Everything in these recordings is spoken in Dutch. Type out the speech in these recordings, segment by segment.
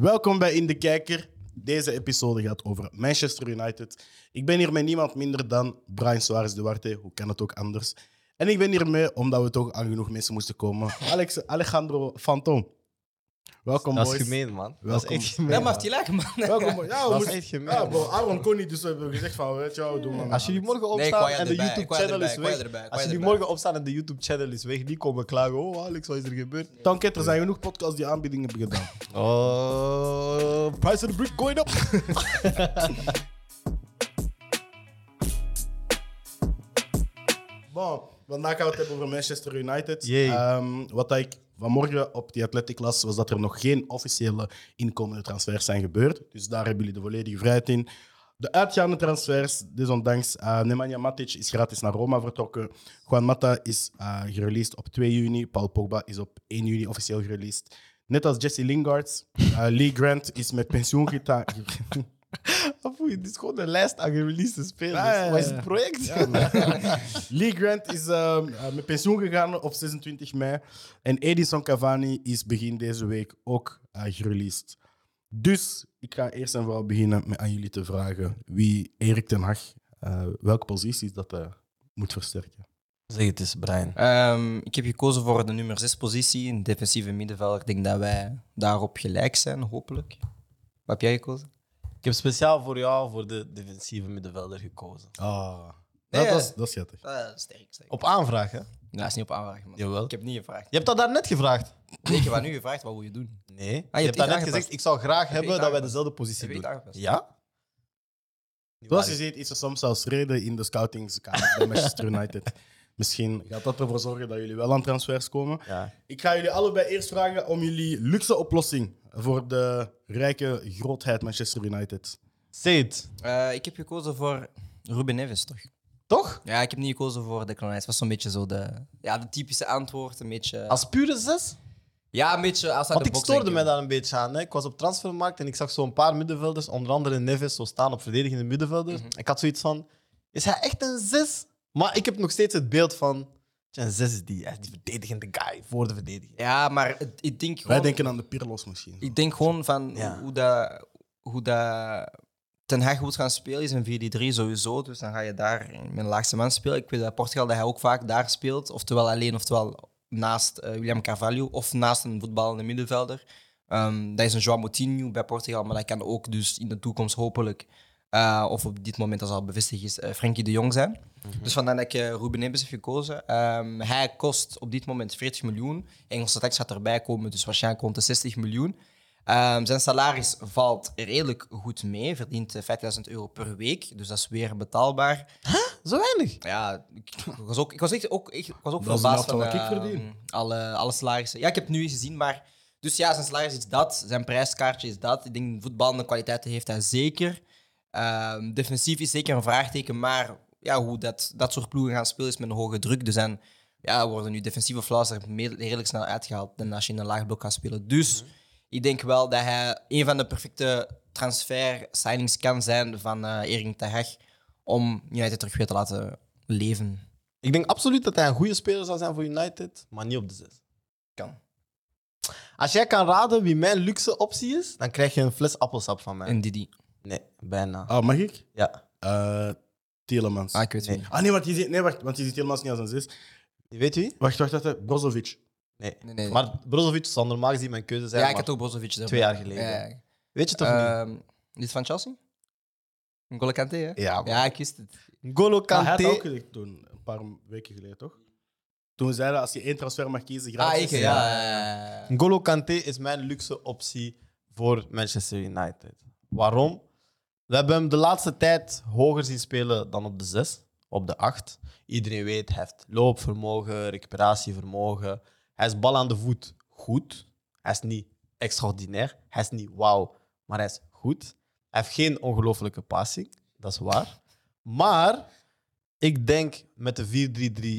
Welkom bij In de Kijker. Deze episode gaat over Manchester United. Ik ben hier met niemand minder dan Brian Suarez Duarte. Hoe kan het ook anders? En ik ben hier mee omdat we toch aan genoeg mensen moesten komen. Alex, Alejandro Fantom. Welkom, Dat is boys. gemeen, man. Dat Welkom. is echt gemeen. Ja, maar man. heeft hij lekker, man. Welkom, boys. Ja, we Dat is echt gemeen, Ja, bro, Aaron kon niet, dus we hebben gezegd van, weet je wat, we doen maar Als jullie morgen Nee, opstaan en de YouTube-channel is weg. erbij, Als jullie morgen opstaan en de YouTube-channel is weg, niet komen klagen. Oh, Alex, wat is er gebeurd? Tanket, er zijn genoeg podcasts die aanbiedingen hebben gedaan. Oh, price of the brick going up. Bon, vandaag gaan we het hebben over Manchester United. Jee. Ehm, wat dat ik vanmorgen op die Athletic las, was dat er nog geen officiële inkomende transfers zijn gebeurd. Dus daar hebben jullie de volledige vrijheid in. De uitgaande transfers, desondanks, uh, Nemanja Matic is gratis naar Roma vertrokken. Juan Mata is uh, gereleased op 2 juni. Paul Pogba is op 1 juni officieel gereleased. Net als Jesse Lingard. Uh, Lee Grant is met pensioen gegaan. Afoe, dit is gewoon een lijst aan gereleased spelers. Ja, ja, ja. Wat is het project? Lee Grant is ehm, eh, met pensioen gegaan op 26 mei. En Edison Cavani is begin deze week ook uh, gereleased. Dus ik ga eerst en vooral beginnen met aan jullie te vragen wie Erik ten Hag, eh, welke posities dat hij moet versterken. Zeg het eens, Brian. Ehm, ik heb gekozen voor de nummer 6 positie, een defensieve middenvelder. Ik denk dat wij daarop gelijk zijn, hopelijk. Wat heb jij gekozen? Ik heb speciaal voor jou voor de defensieve middenvelder gekozen. Ah, Nee, dat, dat, eh, is, dat is schattig. Uh, sterk, sterk. Op aanvraag, hè? Nou, dat is niet op aanvraag, man. Jawel. Ik heb niet gevraagd. Je hebt dat daarnet gevraagd. Nee, ik heb aan u gevraagd, wat wil je doen? Nee. je, hebt hebt iets daarnet aangepast. gezegd, ik zou graag je hebben iets dat wij aangepast? dezelfde positie Heb je doen. aangepast? Ja? Zoals je ziet, is er soms zelfs reden in de scoutingskamer bij Manchester United. Misschien gaat dat ervoor zorgen dat jullie wel aan transfers komen. Ja. Ik ga jullie allebei eerst vragen om jullie luxe oplossing voor de rijke grootheid Manchester United. It. Eh, ik heb gekozen voor Ruben Neves, toch? Toch? Ja, ik heb niet gekozen voor Declan Rice. Het was zo'n beetje zo de, ja, de typische antwoord. Een beetje, Als pure zes? ja, een beetje als Want ik stoorde mij daar een beetje aan. Hè. Ik was op transfermarkt en ik zag zo'n paar middenvelders, onder andere Neves, zo staan op verdedigende middenvelders. Mhm. Ik had zoiets van, is hij echt een zes? Maar ik heb nog steeds het beeld van, een zes is die, hij is die verdedigende guy voor de verdediging. Ja, maar het- ik denk gewoon... Wij denken aan de Pirlos misschien. Ik denk gewoon van Ja. hoe, dat, hoe dat Ten Hag moet gaan spelen is een 4-3 sowieso. Dus dan ga je daar met een laagste man spelen. Ik weet dat Portugal dat hij ook vaak daar speelt. Oftewel alleen, oftewel naast eh, William Carvalho. Of naast een voetballende middenvelder. Ehm, dat is een João Moutinho bij Portugal. Maar dat kan ook dus in de toekomst hopelijk... eh, of op dit moment, als al bevestigd is, eh, Frenkie de Jong zijn. Dus vandaar dat ik eh, Ruben Neves heb gekozen. Ehm, hij kost op dit moment 40 miljoen. Engelse tax gaat erbij komen, dus waarschijnlijk rond de 60 miljoen. Ehm, zijn salaris valt redelijk goed mee. Verdient eh, 5000 euro per week, dus dat is weer betaalbaar. Zo weinig. Ja, ik was ook, ik was echt ook, ik was ook Dat verbaasd van wat ik eh, verdien. alle, alle salarissen. Ja, ik heb het nu eens gezien, maar... Dus ja, zijn salaris is dat, zijn prijskaartje is dat. Ik denk voetballende kwaliteiten heeft hij zeker. Ehm, defensief is zeker een vraagteken, maar ja, hoe dat, dat soort ploegen gaan spelen is met een hoge druk. Dus dan ja, worden nu defensieve flauws er redelijk snel uitgehaald dan als je in een laag blok gaat spelen. Dus ik denk wel dat hij een van de perfecte transfer-signings kan zijn van eh Erik ten Hag om United terug weer te laten leven. Ik denk absoluut dat hij een goede speler zal zijn voor United, maar niet op de zes. Kan. Als jij kan raden wie mijn luxe optie is, dan krijg je een fles appelsap van mij. En Didi. Nee, bijna. Ah, mag ik? Ja. Eh Tielemans. Ah, ik weet het Nee. niet. Ah nee, want je ziet, nee, wacht, want je ziet Tielemans niet als een zes. Je weet wie? Wacht, wacht, wacht. Brozovic. Nee. Nee, nee. Maar Brozovic zal normaal gezien mijn keuze zijn. ja, ik maar had ook Brozovic erbij. twee jaar geleden. Ja, ja. Weet je toch niet? Ehm, Dit van Chelsea? N'Golo Kanté, hè? Ja, man. Ja, ik wist het. Golo Ah, hij had Kanté. dat ook gezegd toen, een paar weken geleden, toch? Toen we zeiden, als je één transfer mag kiezen, Ah, gratis. ik, ja. ja, ja. N'Golo Kanté is mijn luxe optie voor Manchester United. Waarom? We hebben hem de laatste tijd hoger zien spelen dan op de 6, op de 8. Iedereen weet, hij heeft loopvermogen, recuperatievermogen. Hij is bal aan de voet goed. Hij is niet extraordinair. Hij is niet wauw, maar hij is goed. Hij heeft geen ongelofelijke passing, dat is waar. Maar ik denk met de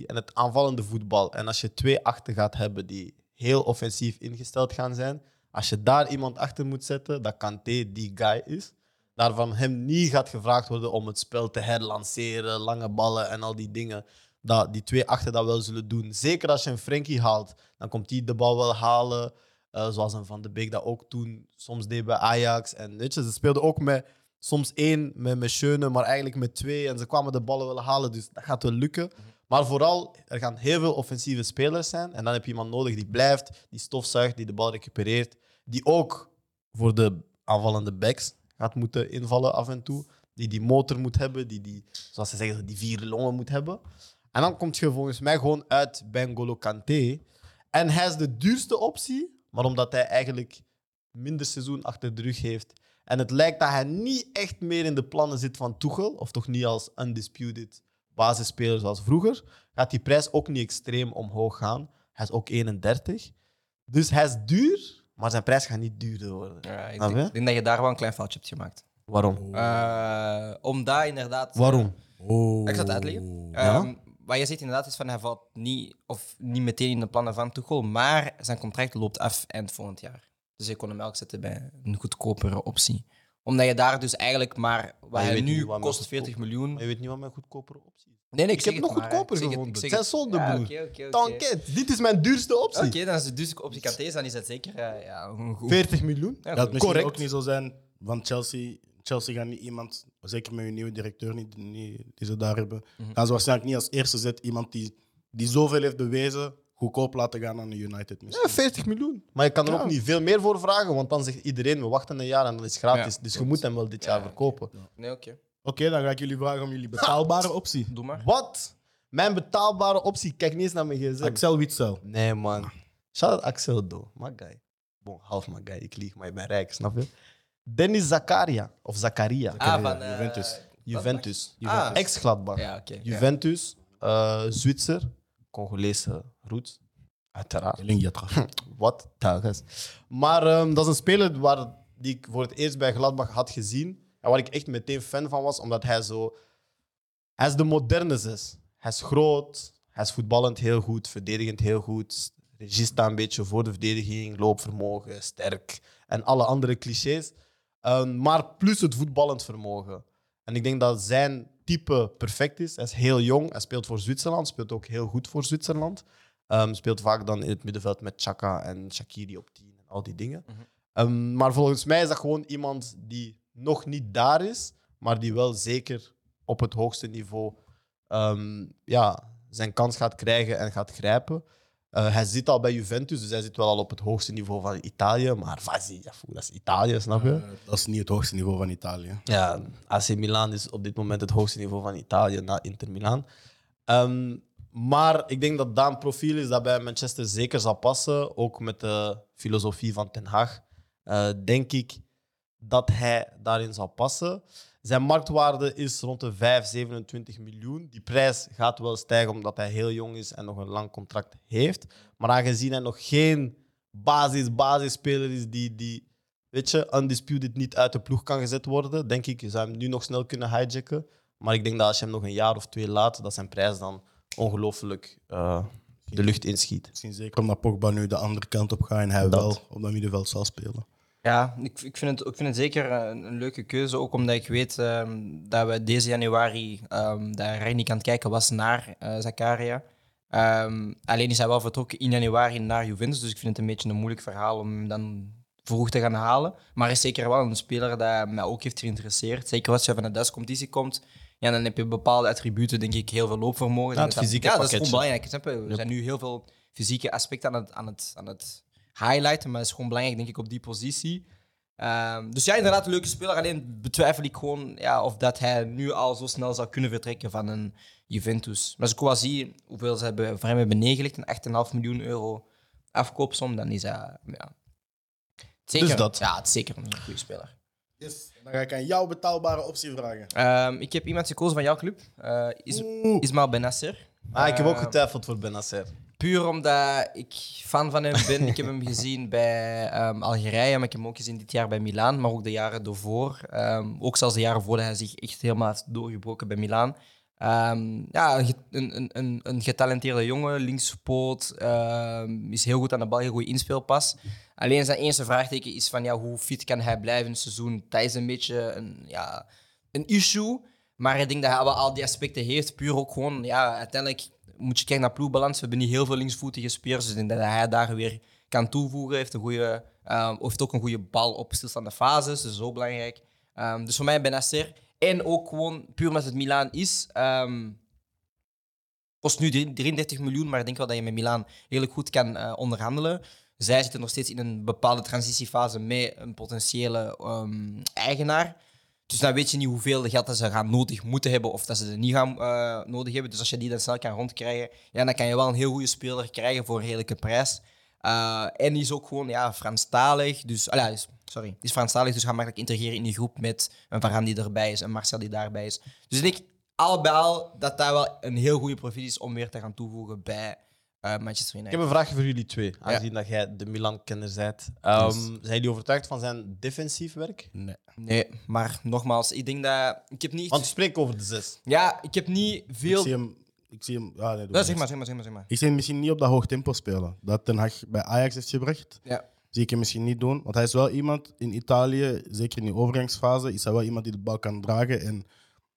4-3-3 en het aanvallende voetbal. En als je twee achter gaat hebben die heel offensief ingesteld gaan zijn. Als je daar iemand achter moet zetten, dat Kanté die guy is. Daarvan hem niet gaat gevraagd worden om het spel te herlanceren, lange ballen en al die dingen. Dat die twee achter dat wel zullen doen. Zeker als je een Frenkie haalt, dan komt hij de bal wel halen. Eh, zoals een Van de Beek dat ook toen soms deed bij Ajax. En weet ze speelden ook met soms één, met, met Schöne, maar eigenlijk met twee. En ze kwamen de ballen willen halen, dus dat gaat wel lukken. Maar vooral, er gaan heel veel offensieve spelers zijn. En dan heb je iemand nodig die blijft, die stofzuigt, die de bal recupereert. Die ook voor de aanvallende backs gaat moeten invallen af en toe. Die die motor moet hebben, die, die zoals ze zeggen, die vier longen moet hebben. En dan komt je volgens mij gewoon uit bij N'Golo Kanté. En hij is de duurste optie, maar omdat hij eigenlijk minder seizoen achter de rug heeft. En het lijkt dat hij niet echt meer in de plannen zit van Tuchel, of toch niet als undisputed basisspeler zoals vroeger, gaat die prijs ook niet extreem omhoog gaan. Hij is ook 31. Dus hij is duur, maar zijn prijs gaat niet duurder worden. Ja, ik, denk, je? ik denk dat je daar wel een klein foutje hebt gemaakt. Waarom? Eh omdat inderdaad... Waarom? Oh. Ik zal het uitleggen. Ja? Ehm, wat je zegt inderdaad is van hij valt niet, of niet meteen in de plannen van Tuchel, maar zijn contract loopt af eind volgend jaar. Dus je kon hem ook zetten bij een goedkopere optie. Omdat je daar dus eigenlijk maar, wat hij nu wat kost met 40 miljoen. Maar je weet niet wat mijn goedkopere optie is. Nee, nee, Ik heb het nog maar, goedkoper gevonden. ik Zij zeg zonde, Ja, oké. Tanket, dit is mijn duurste optie. Oké, dan is het dus optie KT, dan is het zeker eh, ja, een goed. 40 miljoen. Ja, Dat het Correct. ook niet zo zijn van Chelsea. Chelsea gaat niet iemand, zeker met hun nieuwe directeur niet, niet- die ze daar hebben, Mhm. gaan ze waarschijnlijk niet als eerste zet iemand die, die zoveel heeft bewezen, goedkoop laten gaan aan de United. Ja, Misschien. 40 miljoen. Maar je kan er Ja. ook niet veel meer voor vragen, want dan zegt iedereen, we wachten een jaar en dat is gratis. Ja, dus je moet hem wel dit jaar Ja, verkopen. Nee, oké. Oké, dan ga ik jullie vragen om jullie betaalbare optie. Doe maar. Wat? Mijn betaalbare optie, kijk niet eens naar mijn gsm. Axel Witsel. Nee, man. Shout out Axel, do. My guy. Bon, half my guy. Ik lieg, maar ik ben rijk, snap je? Dennis Zakaria. Of Zakaria. Ah, van eh, Juventus. Juventus. Ah. Ex-Gladbach. Ja, oké. ja. Juventus. eh, Zwitser. Congolese roots. Uiteraard. Wat? Telkens. Maar ehm, dat is een speler waar, die ik voor het eerst bij Gladbach had gezien. En waar ik echt meteen fan van was, omdat hij zo... Hij is de moderne zes. Hij is groot, hij is voetballend heel goed, verdedigend heel goed. Regie staat een beetje voor de verdediging, loopvermogen, sterk en alle andere clichés. Ehm, maar plus het voetballend vermogen. En ik denk dat zijn type perfect is. Hij is heel jong, hij speelt voor Zwitserland, speelt ook heel goed voor Zwitserland. Ehm, speelt vaak dan in het middenveld met Chaka en Shakiri op 10 en al die dingen. Mhm. Ehm, maar volgens mij is dat gewoon iemand die nog niet daar is, maar die wel zeker op het hoogste niveau ehm, ja, zijn kans gaat krijgen en gaat grijpen. Eh, hij zit al bij Juventus, dus hij zit wel al op het hoogste niveau van Italië. Maar Vazi, dat is Italië, snap je? Eh, dat is niet het hoogste niveau van Italië. Ja, AC Milan is op dit moment het hoogste niveau van Italië na Inter Milan. Ehm, maar ik denk dat dat een profiel is dat bij Manchester zeker zal passen. Ook met de filosofie van Ten Hag. Eh, denk ik dat hij daarin zal passen. Zijn marktwaarde is rond de 5, 27 miljoen. Die prijs gaat wel stijgen omdat hij heel jong is en nog een lang contract heeft. Maar aangezien hij nog geen basis-basisspeler is die, die weet je, undisputed niet uit de ploeg kan gezet worden, denk ik, je zou hem nu nog snel kunnen hijacken. Maar ik denk dat als je hem nog een jaar of twee laat, dat zijn prijs dan ongelooflijk eh, de lucht inschiet. Misschien zeker omdat Pogba nu de andere kant op gaat en hij Dat. wel op dat middenveld zal spelen. Ja, ik, ik, vind het, ik vind het zeker een, een leuke keuze. Ook omdat ik weet ehm, dat we deze januari ehm daar Reinik aan het kijken was naar eh Zakaria. Ehm, alleen is hij wel vertrokken in januari naar Juventus. Dus ik vind het een beetje een moeilijk verhaal om hem dan vroeg te gaan halen. Maar hij is zeker wel een speler dat mij ook heeft geïnteresseerd. Zeker als je van de competitie komt. Ja, dan heb je bepaalde attributen, denk ik, heel veel loopvermogen. Ja, het Dat- fysieke ja, dat is gewoon belangrijk. Er zijn nu heel veel fysieke aspecten aan het, aan het, aan het highlighten, maar het is gewoon belangrijk, denk ik, op die positie. Ehm, dus ja, inderdaad, een leuke speler. Alleen betwijfel ik gewoon ja, of dat hij nu al zo snel zou kunnen vertrekken van een Juventus. Maar als ik wel zie hoeveel ze hebben, voor hem hebben neergelegd, een 8,5 miljoen euro afkoopsom, dan is hij... Ja, zeker, Dus dat. Ja, het is zeker een goede speler. Yes. Dan ga ik aan jouw betaalbare optie vragen. Ehm, ik heb iemand gekozen van jouw club, eh Is Oeh. Ismael Benasser. Ah, ik heb ook Ehm, getwijfeld voor Benacer. Puur omdat ik fan van hem ben. ik heb hem gezien bij ehm, Algerije, maar ik heb hem ook gezien dit jaar bij Milaan, maar ook de jaren ervoor. Ehm, ook zelfs de jaren voordat hij zich echt helemaal doorgebroken bij Milaan. Ehm, ja, een, een, een- een, getalenteerde jongen, linkspoot, is heel goed aan de bal, heel goed inspeelpas. Alleen zijn eerste vraagteken is van ja, hoe fit kan hij blijven in het seizoen? Dat is een beetje een, ja, een issue. Maar ik denk dat hij wel al die aspecten heeft. Puur ook gewoon, ja, uiteindelijk moet je kijken naar ploegbalans. We hebben niet heel veel linksvoetige spelers. Dus ik denk dat hij daar weer kan toevoegen. Heeft, een goede, ehm, heeft ook een goede bal op stilstaande fases, dus zo belangrijk. Ehm, dus voor mij Benacer. En ook gewoon puur omdat het Milaan is. ehm, kost nu drie- 33 miljoen, maar ik denk wel dat je met Milaan redelijk goed kan eh, onderhandelen. Zij zitten nog steeds in een bepaalde transitiefase met een potentiële eigenaar. Dus dan weet je niet hoeveel de geld ze gaan nodig moeten hebben of dat ze er niet gaan eh, nodig hebben. Dus als je die dan snel kan rondkrijgen, ja, dan kan je wel een heel goede speler krijgen voor een redelijke prijs. Eh, en is ook gewoon ja, Franstalig. Dus, ah, is, sorry, is Franstalig, dus gaat makkelijk integreren in die groep met een Varane die erbij is, een Marcel die daarbij is. Dus ik denk al bij al dat dat wel een heel goede profiel is om weer te gaan toevoegen bij eh, Manchester Ik heb een vraagje voor jullie twee, aangezien dat jij de Milan-kenner bent. Ehm, Zijn jullie overtuigd van zijn defensief werk? Nee. Nee, maar nogmaals, ik denk dat... Ik heb niet... Want we spreken over de zes. Ja, ik heb niet Ik veel... zie hem... Ik zie hem... Ja, nee, zeg maar, zeg maar, zeg maar. Zeg maar. Ik zie hem misschien niet op dat hoog tempo spelen. Dat Ten Hag bij Ajax heeft gebracht. Ja. Zie ik hem misschien niet doen. Want hij is wel iemand in Italië, zeker in de overgangsfase, is hij wel iemand die de bal kan dragen. En een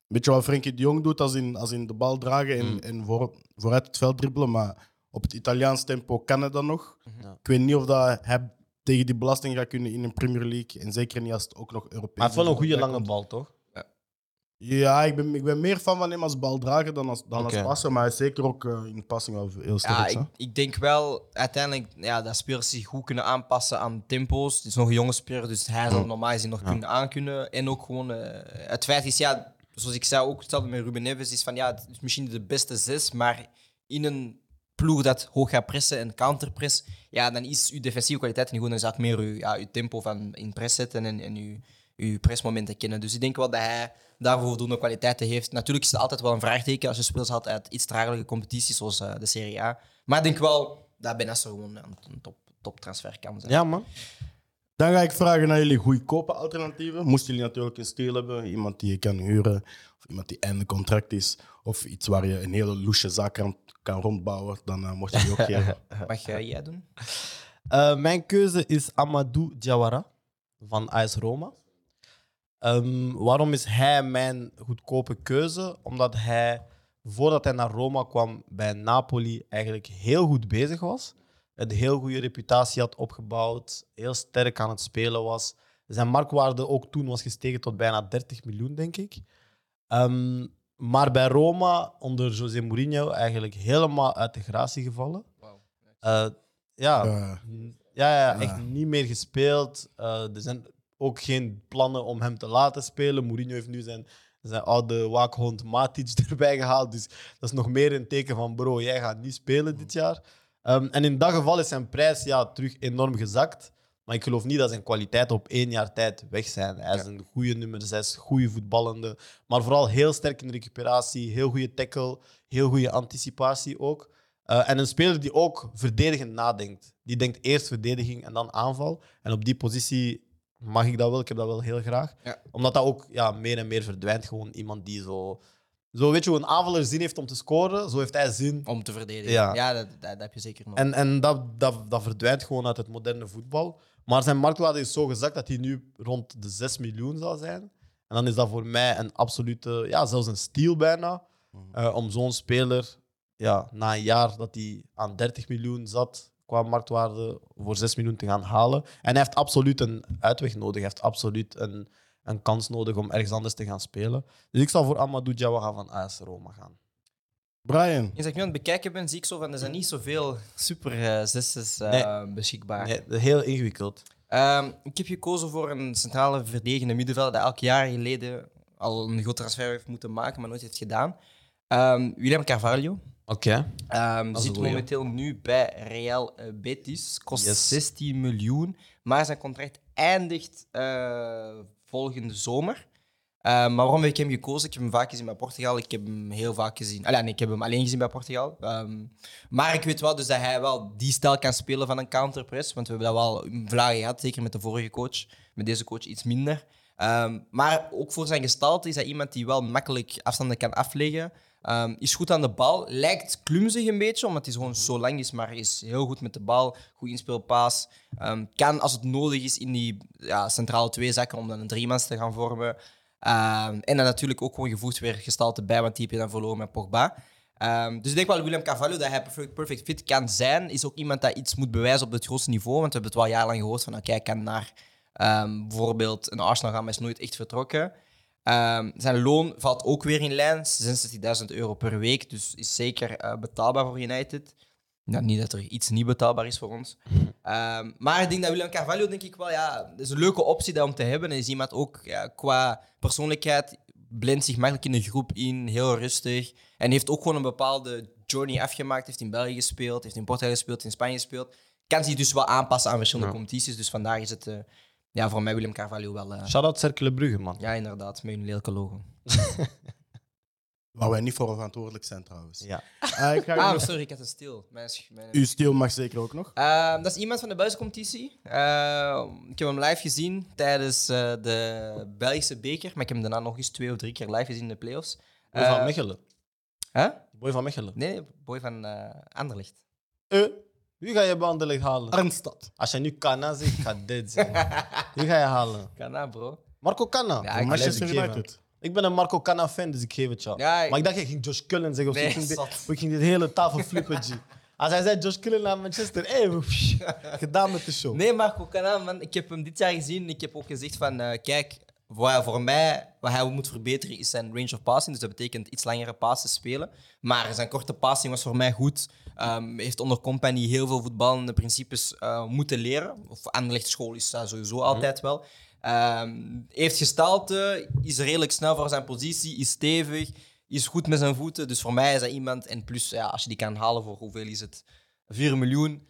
beetje wat Frenkie de Jong doet als in, als in de bal dragen en, Mm. en voor, vooruit het veld dribbelen. Maar op het Italiaans tempo kan hij dat nog. Ja. Ik weet niet of dat hij tegen die belasting gaat kunnen in een Premier League. En zeker niet als het ook nog Europees Hij heeft wel een goede lange komt. bal, toch? Ja, ik ben, ik ben meer fan van hem als baldrager dan als, dan als passer. Maar hij is zeker ook eh, in de passing wel heel sterk. Ja, ik, ik denk wel uiteindelijk ja, dat spelers zich goed kunnen aanpassen aan tempo's. Het is nog een jonge speler, dus hij zal normaal gezien nog kunnen aankunnen. En ook gewoon, eh, het feit is, ja, zoals ik zei, ook hetzelfde met Ruben Neves, is van ja, het is misschien de beste zes, maar in een ploeg dat hoog gaat pressen en counterpress, ja, dan is uw defensieve kwaliteit niet goed. Dan is meer uw, ja, uw tempo van in press zetten en, en uw, uw pressmomenten kennen. Dus ik denk wel dat hij daarvoor voldoende kwaliteiten heeft. Natuurlijk is het altijd wel een vraagteken als je speelt had uit iets tragelijke competities zoals eh, de Serie A. Maar ik denk wel dat Benacer gewoon een, een top, top transfer kan zijn. Ja, man. Dan ga ik vragen naar jullie goedkope alternatieven. Moesten jullie natuurlijk een steel hebben, iemand die je kan huren, of iemand die einde contract is, of iets waar je een hele loesje zaak kan, kan rondbouwen, dan eh, mocht je die ook geven. Mag jij jij doen? Eh, mijn keuze is Amadou Diawara van AS Roma. Ehm, waarom is hij mijn goedkope keuze? Omdat hij, voordat hij naar Roma kwam, bij Napoli eigenlijk heel goed bezig was. Een heel goede reputatie had opgebouwd, heel sterk aan het spelen was. Zijn marktwaarde ook toen was gestegen tot bijna 30 miljoen, denk ik. Ehm, maar bij Roma, onder José Mourinho, eigenlijk helemaal uit de gratie gevallen. Eh, ja, ja, ja, Ja. echt niet meer gespeeld. Eh, er zijn ook geen plannen om hem te laten spelen. Mourinho heeft nu zijn, zijn oude waakhond Matic erbij gehaald. Dus dat is nog meer een teken van bro, jij gaat niet spelen dit jaar. Ehm, en in dat geval is zijn prijs ja, terug enorm gezakt. Maar ik geloof niet dat zijn kwaliteiten op één jaar tijd weg zijn. Hij is een goede nummer 6, goede voetballende. Maar vooral heel sterk in de recuperatie, heel goede tackle, heel goede anticipatie ook. Eh, en een speler die ook verdedigend nadenkt. Die denkt eerst verdediging en dan aanval. En op die positie mag ik dat wel. Ik heb dat wel heel graag. Ja. Omdat dat ook ja, meer en meer verdwijnt. Gewoon iemand die zo... Zo weet je hoe een aanvaller zin heeft om te scoren, zo heeft hij zin. Om te verdedigen. Ja. Ja, dat, dat, dat heb je zeker nog. En, en dat, dat, dat verdwijnt gewoon uit het moderne voetbal. Maar zijn marktwaarde is zo gezakt dat hij nu rond de 6 miljoen zal zijn. En dan is dat voor mij een absolute, ja, zelfs een steal bijna. eh, om zo'n speler ja, na een jaar dat hij aan 30 miljoen zat qua marktwaarde voor 6 miljoen te gaan halen. En hij heeft absoluut een uitweg nodig. Hij heeft absoluut een, een kans nodig om ergens anders te gaan spelen. Dus ik zal voor Amadou Diawara van AS Roma gaan. Brian, Eens dat ik nu aan het bekijken ben, zie ik zo van er zijn niet zoveel super eh zesses eh, Nee. beschikbaar. Nee, heel ingewikkeld. Ehm, ik heb gekozen voor een centrale verdedigende middenvelder dat elk jaar geleden al een groot transfer heeft moeten maken, maar nooit heeft gedaan. Ehm, William Carvalho. Oké. Ehm, zit momenteel nu bij Real eh, Betis. Kost Yes. 16 miljoen, maar zijn contract eindigt eh, volgende zomer. Eh, maar waarom heb ik hem gekozen? Ik heb hem vaak gezien bij Portugal. Ik heb hem heel vaak gezien. Allee, nee, ik heb hem alleen gezien bij Portugal. Ehm, maar ik weet wel dus dat hij wel die stijl kan spelen van een counterpress. Want we hebben dat wel in Vlagen gehad, zeker met de vorige coach. Met deze coach iets minder. Ehm, maar ook voor zijn gestalte is hij iemand die wel makkelijk afstanden kan afleggen. Ehm, is goed aan de bal. Lijkt klumzig een beetje, omdat hij gewoon zo lang is. Maar is heel goed met de bal. Goed inspeelpaas. Kan als het nodig is in die ja, centrale twee zakken om dan een driemans te gaan vormen. Ehm, en dan natuurlijk ook gewoon gevoegd weer gestalte bij, want die heb je dan verloren met Pogba. Ehm, dus ik denk wel William Carvalho dat hij perfect, fit kan zijn. Is ook iemand dat iets moet bewijzen op het grootste niveau. Want we hebben het wel jarenlang gehoord van oké, kan naar ehm, bijvoorbeeld een Arsenal gaan, maar is nooit echt vertrokken. Zijn loon valt ook weer in lijn, 66.000 euro per week. Dus is zeker eh, betaalbaar voor United. Ja, niet dat er iets niet betaalbaar is voor ons. Ehm, maar ik denk dat William Carvalho, denk ik wel, ja, is een leuke optie om te hebben. En is iemand ook ja, qua persoonlijkheid, blendt zich makkelijk in de groep in, heel rustig. En heeft ook gewoon een bepaalde journey afgemaakt. Heeft in België gespeeld, heeft in Portugal gespeeld, in Spanje gespeeld. Kan zich dus wel aanpassen aan verschillende Ja. competities. Dus vandaar is het eh, ja, voor mij William Carvalho wel... eh, Shout-out Cercle Brugge, man. ja, inderdaad, met een lelijke logo. Waar wij niet voor verantwoordelijk zijn trouwens. Ja. Eh, ik ga Ah, nog- sorry, ik had een stil. Mijn, mijn... Uw stil mag zeker ook nog. Ehm, dat is iemand van de buitencompetitie. Ehm, ik heb hem live gezien tijdens eh, de Belgische beker. Maar ik heb hem daarna nog eens twee of drie keer live gezien in de playoffs. Boy van Eh, Mechelen. Hè? Boy van Mechelen. Nee, nee, boy van eh Anderlecht. Eh, wie ga je bij Anderlecht halen? Arnstad. Als je nu Kana zegt, ga dead zijn. Wie ga je halen? Kana, bro. Marco Kana. Ja, ik- Manchester ik. United. Ik ben een Marco Kana fan, dus ik geef het jou. Ja, ik- Maar ik dacht, je ging Josh Cullen zeggen. Of zo. Nee, ik, ging zat. dit, ik dit hele tafel flippen, G. Als hij zei Josh Cullen naar Manchester, gedaan met de show. Nee, Marco Kana, man. Ik heb hem dit jaar gezien. Ik heb ook gezegd van, eh, kijk, voor, voor mij, wat hij moet verbeteren is zijn range of passing. Dus dat betekent iets langere passes spelen. Maar zijn korte passing was voor mij goed. Ehm, heeft onder Company heel veel voetballende principes eh, moeten leren. Of Anderlecht school is dat sowieso altijd wel. Ehm, heeft gestalte, is redelijk snel voor zijn positie, is stevig, is goed met zijn voeten. Dus voor mij is dat iemand. En plus, ja, als je die kan halen voor hoeveel is het? 4 miljoen.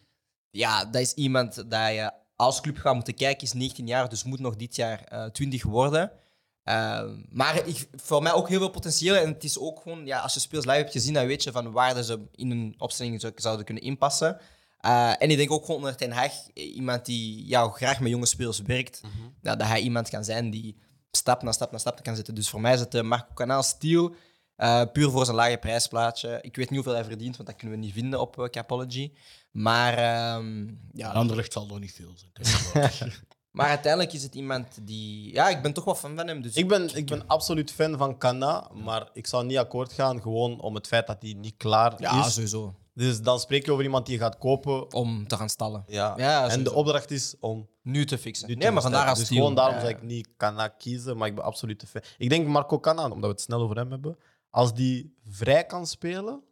Ja, dat is iemand dat je als club gaat moeten kijken. Is 19 jaar, dus moet nog dit jaar eh 20 worden. Ehm, maar ik, voor mij ook heel veel potentieel. En het is ook gewoon, ja, als je speels live hebt gezien, dan weet je van waar ze in een opstelling zou- zouden kunnen inpassen. Eh, en ik denk ook gewoon onder Ten Hag, eh, iemand die ja, graag met jonge spelers werkt, ja, dat hij iemand kan zijn die stap na stap na stap kan zetten. Dus voor mij is het eh, Marco Kanaal Steel, eh, puur voor zijn lage prijsplaatje. Ik weet niet hoeveel hij verdient, want dat kunnen we niet vinden op Capology. Maar, ehm, Ja, ja, Anderlecht zal er niet veel zijn. maar uiteindelijk is het iemand die... Ja, ik ben toch wel fan van hem. Dus Ik ben, ik ben absoluut fan van Kana, maar ik zou niet akkoord gaan gewoon om het feit dat hij niet klaar ja, is. sowieso. Dus dan spreek je over iemand die je gaat kopen. Om te gaan stallen. Ja. Ja, en de opdracht is om Nu te fixen. nu te nee, maar vandaar als Dus gewoon daarom Ja, ik niet Kana kiezen, maar ik ben absoluut een fan. Ik denk Marco Kana, omdat we het snel over hem hebben, als die vrij kan spelen,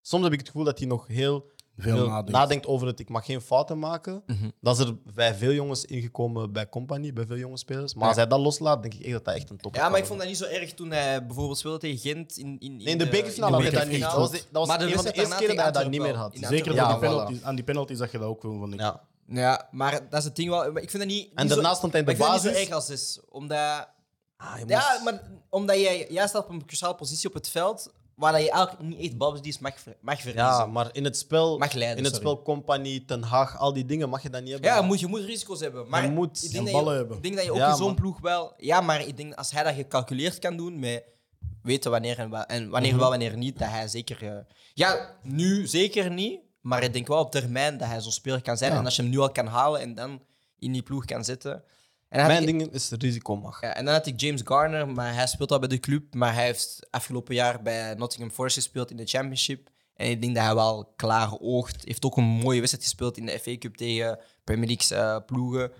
soms heb ik het gevoel dat hij nog heel Veel nadenkt. nadenkt over het ik mag geen fouten maken. Mhm. Dat is er bij veel jongens ingekomen bij Company, bij veel jonge spelers. Maar Ja. als hij dat loslaat, denk ik echt dat hij echt een top Ja, maar ik vond dat niet zo erg toen hij bijvoorbeeld speelde tegen Gent. In, in, in Nee, in de bekerfinale in had hij dat niet. Dat was, dat was Maar de van eerste keren dat hij dat niet meer had. Zeker Ja, door die voilà. penalties. aan die penalties dat je dat ook wel vond ik. Ja. Ja, maar dat is het ding wel. Ik vind dat niet. En niet daarnaast zo, stond hij in de maar ik vind dat basis. niet zo erg als is. Omdat. Ah, Ja, moest- maar omdat jij juist staat op een cruciale positie op het veld. Waar dat je eigenlijk niet echt balbedienst mag, ver- mag verliezen. ja, maar in het spel, Mag leiden, in het sorry. spel Company, Ten Haag, al die dingen mag je dat niet hebben. Ja, moet, je moet risico's hebben. Maar Je moet ik en denk dat ballen je, hebben. Ik denk dat je ook Ja, in zo'n man. ploeg wel... Ja, maar ik denk als hij dat gecalculeerd kan doen met weten wanneer en, wa- en wanneer Mhm. wel, wanneer niet, dat hij zeker... eh, ja, nu zeker niet. Maar ik denk wel op termijn dat hij zo'n speler kan zijn. Ja. En als je hem nu al kan halen en dan in die ploeg kan zetten... Mijn ik- ding is risico mag. ja, en dan had ik James Garner, maar hij speelt al bij de club. Maar hij heeft afgelopen jaar bij Nottingham Forest gespeeld in de Championship. En ik denk dat hij wel klaar oogt. Heeft ook een mooie wedstrijd gespeeld in de FA Cup tegen Premier League eh, ploegen.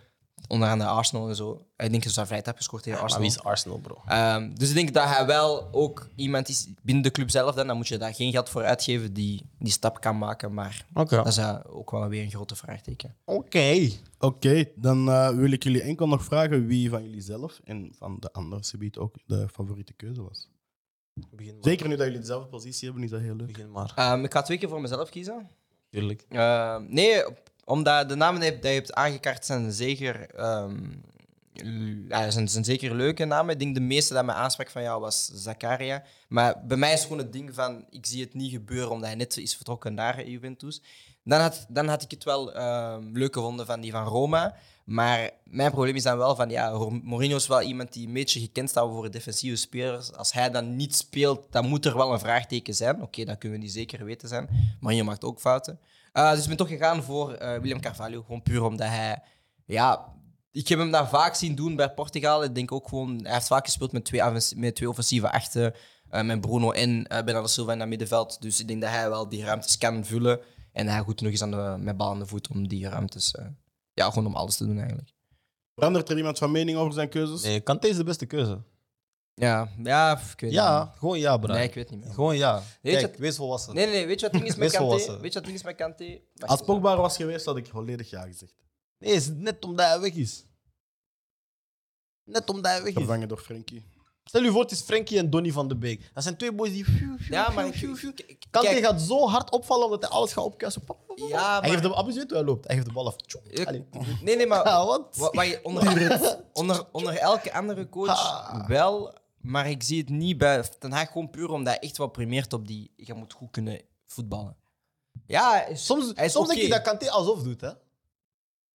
Onder andere Arsenal en zo. Ik denk dat ze daar vrij hebben gescoord tegen Maar Arsenal. wie is Arsenal, bro? Ehm, dus ik denk dat hij wel ook iemand is binnen de club zelf. Dan, dan moet je daar geen geld voor uitgeven die die stap kan maken. Maar dat is eh, ook wel weer een grote vraagteken. Oké. Oké, dan eh, wil ik jullie enkel nog vragen wie van jullie zelf en van de andere subiet ook de favoriete keuze was. Begin maar. Zeker nu dat jullie dezelfde positie hebben, is dat heel leuk. Begin maar. Ehm, ik ga twee keer voor mezelf kiezen. Tuurlijk. Uh, nee, omdat de namen die je, je hebt aangekaart zijn zeker, ehm, ja, zijn, zijn zeker leuke namen. Ik denk de meeste dat mij aansprak van jou was Zakaria. Maar bij mij is gewoon het ding van, ik zie het niet gebeuren omdat hij net is vertrokken naar Juventus. Dan had, dan had ik het wel ehm, leuk gevonden van die van Roma. Maar mijn probleem is dan wel van, ja, Mourinho is wel iemand die een beetje gekend staat voor defensieve spelers. Als hij dan niet speelt, dan moet er wel een vraagteken zijn. Oké, dat kunnen we niet zeker weten zijn. Mourinho maakt ook fouten. Uh, dus ik ben toch gegaan voor uh, William Carvalho. Gewoon puur omdat hij... Ja, ik heb hem dat vaak zien doen bij Portugal. Ik denk ook gewoon... Hij heeft vaak gespeeld met twee, met twee offensieve achten. eh, met Bruno en eh Bernardo Silva in dat middenveld. Dus ik denk dat hij wel die ruimtes kan vullen. En hij goed genoeg is aan de, met bal aan de voet om die ruimtes... eh, ja, gewoon om alles te doen eigenlijk. Verandert er iemand van mening over zijn keuzes? Nee, Kanté is de beste keuze. Ja, ja ik weet Ja, niet. gewoon ja, bro. Nee, ik weet niet meer. Gewoon ja. Weet je Kijk, het- wees volwassen. Nee, nee, nee. Weet je wat ding is met Wees Kanté? volwassen. Weet je wat ding is met Kanté? Wacht Als. Pogba was geweest, had ik volledig ja gezegd. Nee, het is net omdat hij weg is. Net omdat hij weg is. Vervangen door Frenkie. Stel je voor, het is Frenkie en Donny van de Beek. Dat zijn twee boys die... Ja, maar... ik- ik- ik- Kanté kijk, gaat zo hard opvallen omdat hij alles gaat opkuisen. Ja, Hij maar- geeft de Abus weet hoe hij loopt. Hij geeft de bal af. Tjoe. Ik- Allee. Nee, nee, maar... Ja, wat? Wat, wat je onder, onder, onder elke andere coach wel, maar ik zie het niet bij Ten Hag gewoon puur omdat hij echt wel primeert op die. Je moet goed kunnen voetballen. Ja, Soms, hij is soms denk je dat Kanté alsof doet, hè?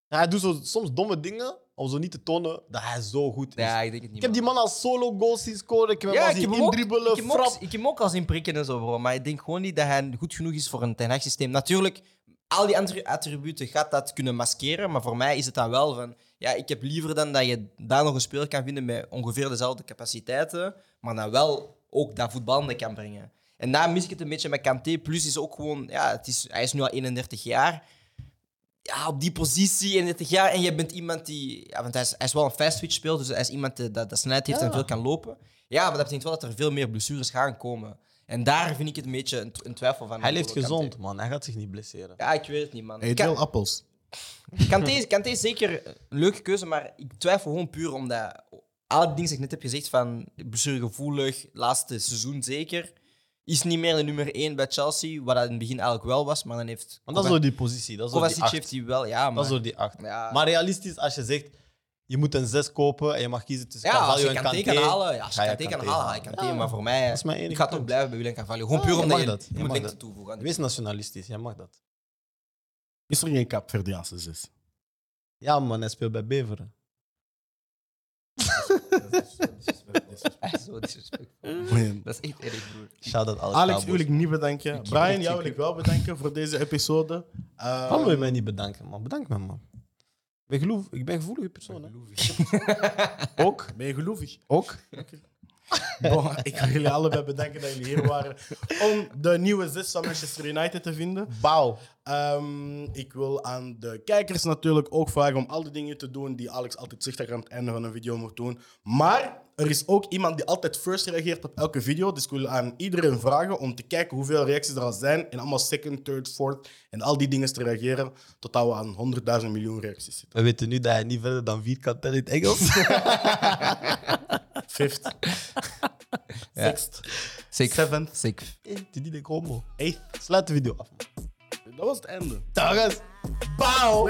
Hij doet zo, soms domme dingen om zo niet te tonen dat hij zo goed is. Ja, ik denk het niet. ik heb die man als solo goals zien scoren. Ik heb hem ik zien ook, indribbelen, ik heb hem ook, ik heb hem ook al zien prikken en zo, bro. Maar ik denk gewoon niet dat hij goed genoeg is voor een Ten Hag systeem. Natuurlijk, al die attributen gaat dat kunnen maskeren, maar voor mij is het dan wel van... Ja, ik heb liever dan dat je daar nog een speler kan vinden met ongeveer dezelfde capaciteiten, maar dan wel ook dat voetballende kan brengen. En daar mis ik het een beetje met Kanté. Plus is ook gewoon... Ja, het is, hij is nu al 31 jaar. Ja, op die positie, 31 jaar. En je bent iemand die... Ja, want hij is, hij is wel een fast switch speelt, dus hij is iemand die dat, dat snelheid heeft Ja. en veel kan lopen. Ja, maar dat betekent wel dat er veel meer blessures gaan komen. En daar vind ik het een beetje een, een twijfel van. Hij leeft Kanté. gezond, man. Hij gaat zich niet blesseren. Ja, ik weet het niet, man. Hij eet Kan- wel appels. Kanté, is- Kanté is zeker een leuke keuze, maar ik twijfel gewoon puur omdat alle dingen die ik net heb gezegd van blessuregevoelig, laatste seizoen zeker, is niet meer de nummer 1 bij Chelsea, wat dat in het begin eigenlijk wel was, maar dan heeft Want dat is door die positie. Dat is door die acht. heeft hij wel, ja, maar... Dat is door die acht. Ja. Maar realistisch, als je zegt, je moet een 6 kopen en je mag kiezen tussen Ja, Carvalho je en Kanté Kanté. kan halen, ja, als je je Kanté kan halen, haal je Kanté. Ja. Maar voor mij, Dat is mijn ik ga toch blijven bij William Carvalho. Gewoon Ja, puur je omdat je, dat, je je moet mag lengte dat. toevoegen. Wees nationalistisch, jij mag dat. Is er geen Kaapverdiaanse zes? Ja, man, hij speelt bij Beveren. Disrespectvol. Man. Dat is echt erg, broer. Shout out Alex Cowboys. wil ik niet bedanken. Ik- Brian, ik- jou ik- wil ik wel bedanken voor deze episode. Waarom wil je mij niet bedanken, man? Bedank me, man. Ik ben, geloof, ik ben een gevoelige persoon, hè? Ook? Ben je geloovig? Ook? Bon, ik wil jullie allebei bedanken dat jullie hier waren om de nieuwe zes van Manchester United te vinden. Bouw. Ehm, ik wil aan de kijkers natuurlijk ook vragen om al die dingen te doen die Alex altijd zegt dat je aan het einde van een video moet doen. Maar er is ook iemand die altijd first reageert op elke video. Dus ik wil aan iedereen vragen om te kijken hoeveel reacties er al zijn. En allemaal second, third, fourth en al die dingen te reageren. Totdat we aan 100.000 miljoen reacties zitten. We weten nu dat hij niet verder dan vier kan tellen in het Engels. Fifth. Sixth. Sick. Seventh. Sick. Die die de combo. Eighth. Sluit de video af. Dat was het einde. Dag eens. Bouw!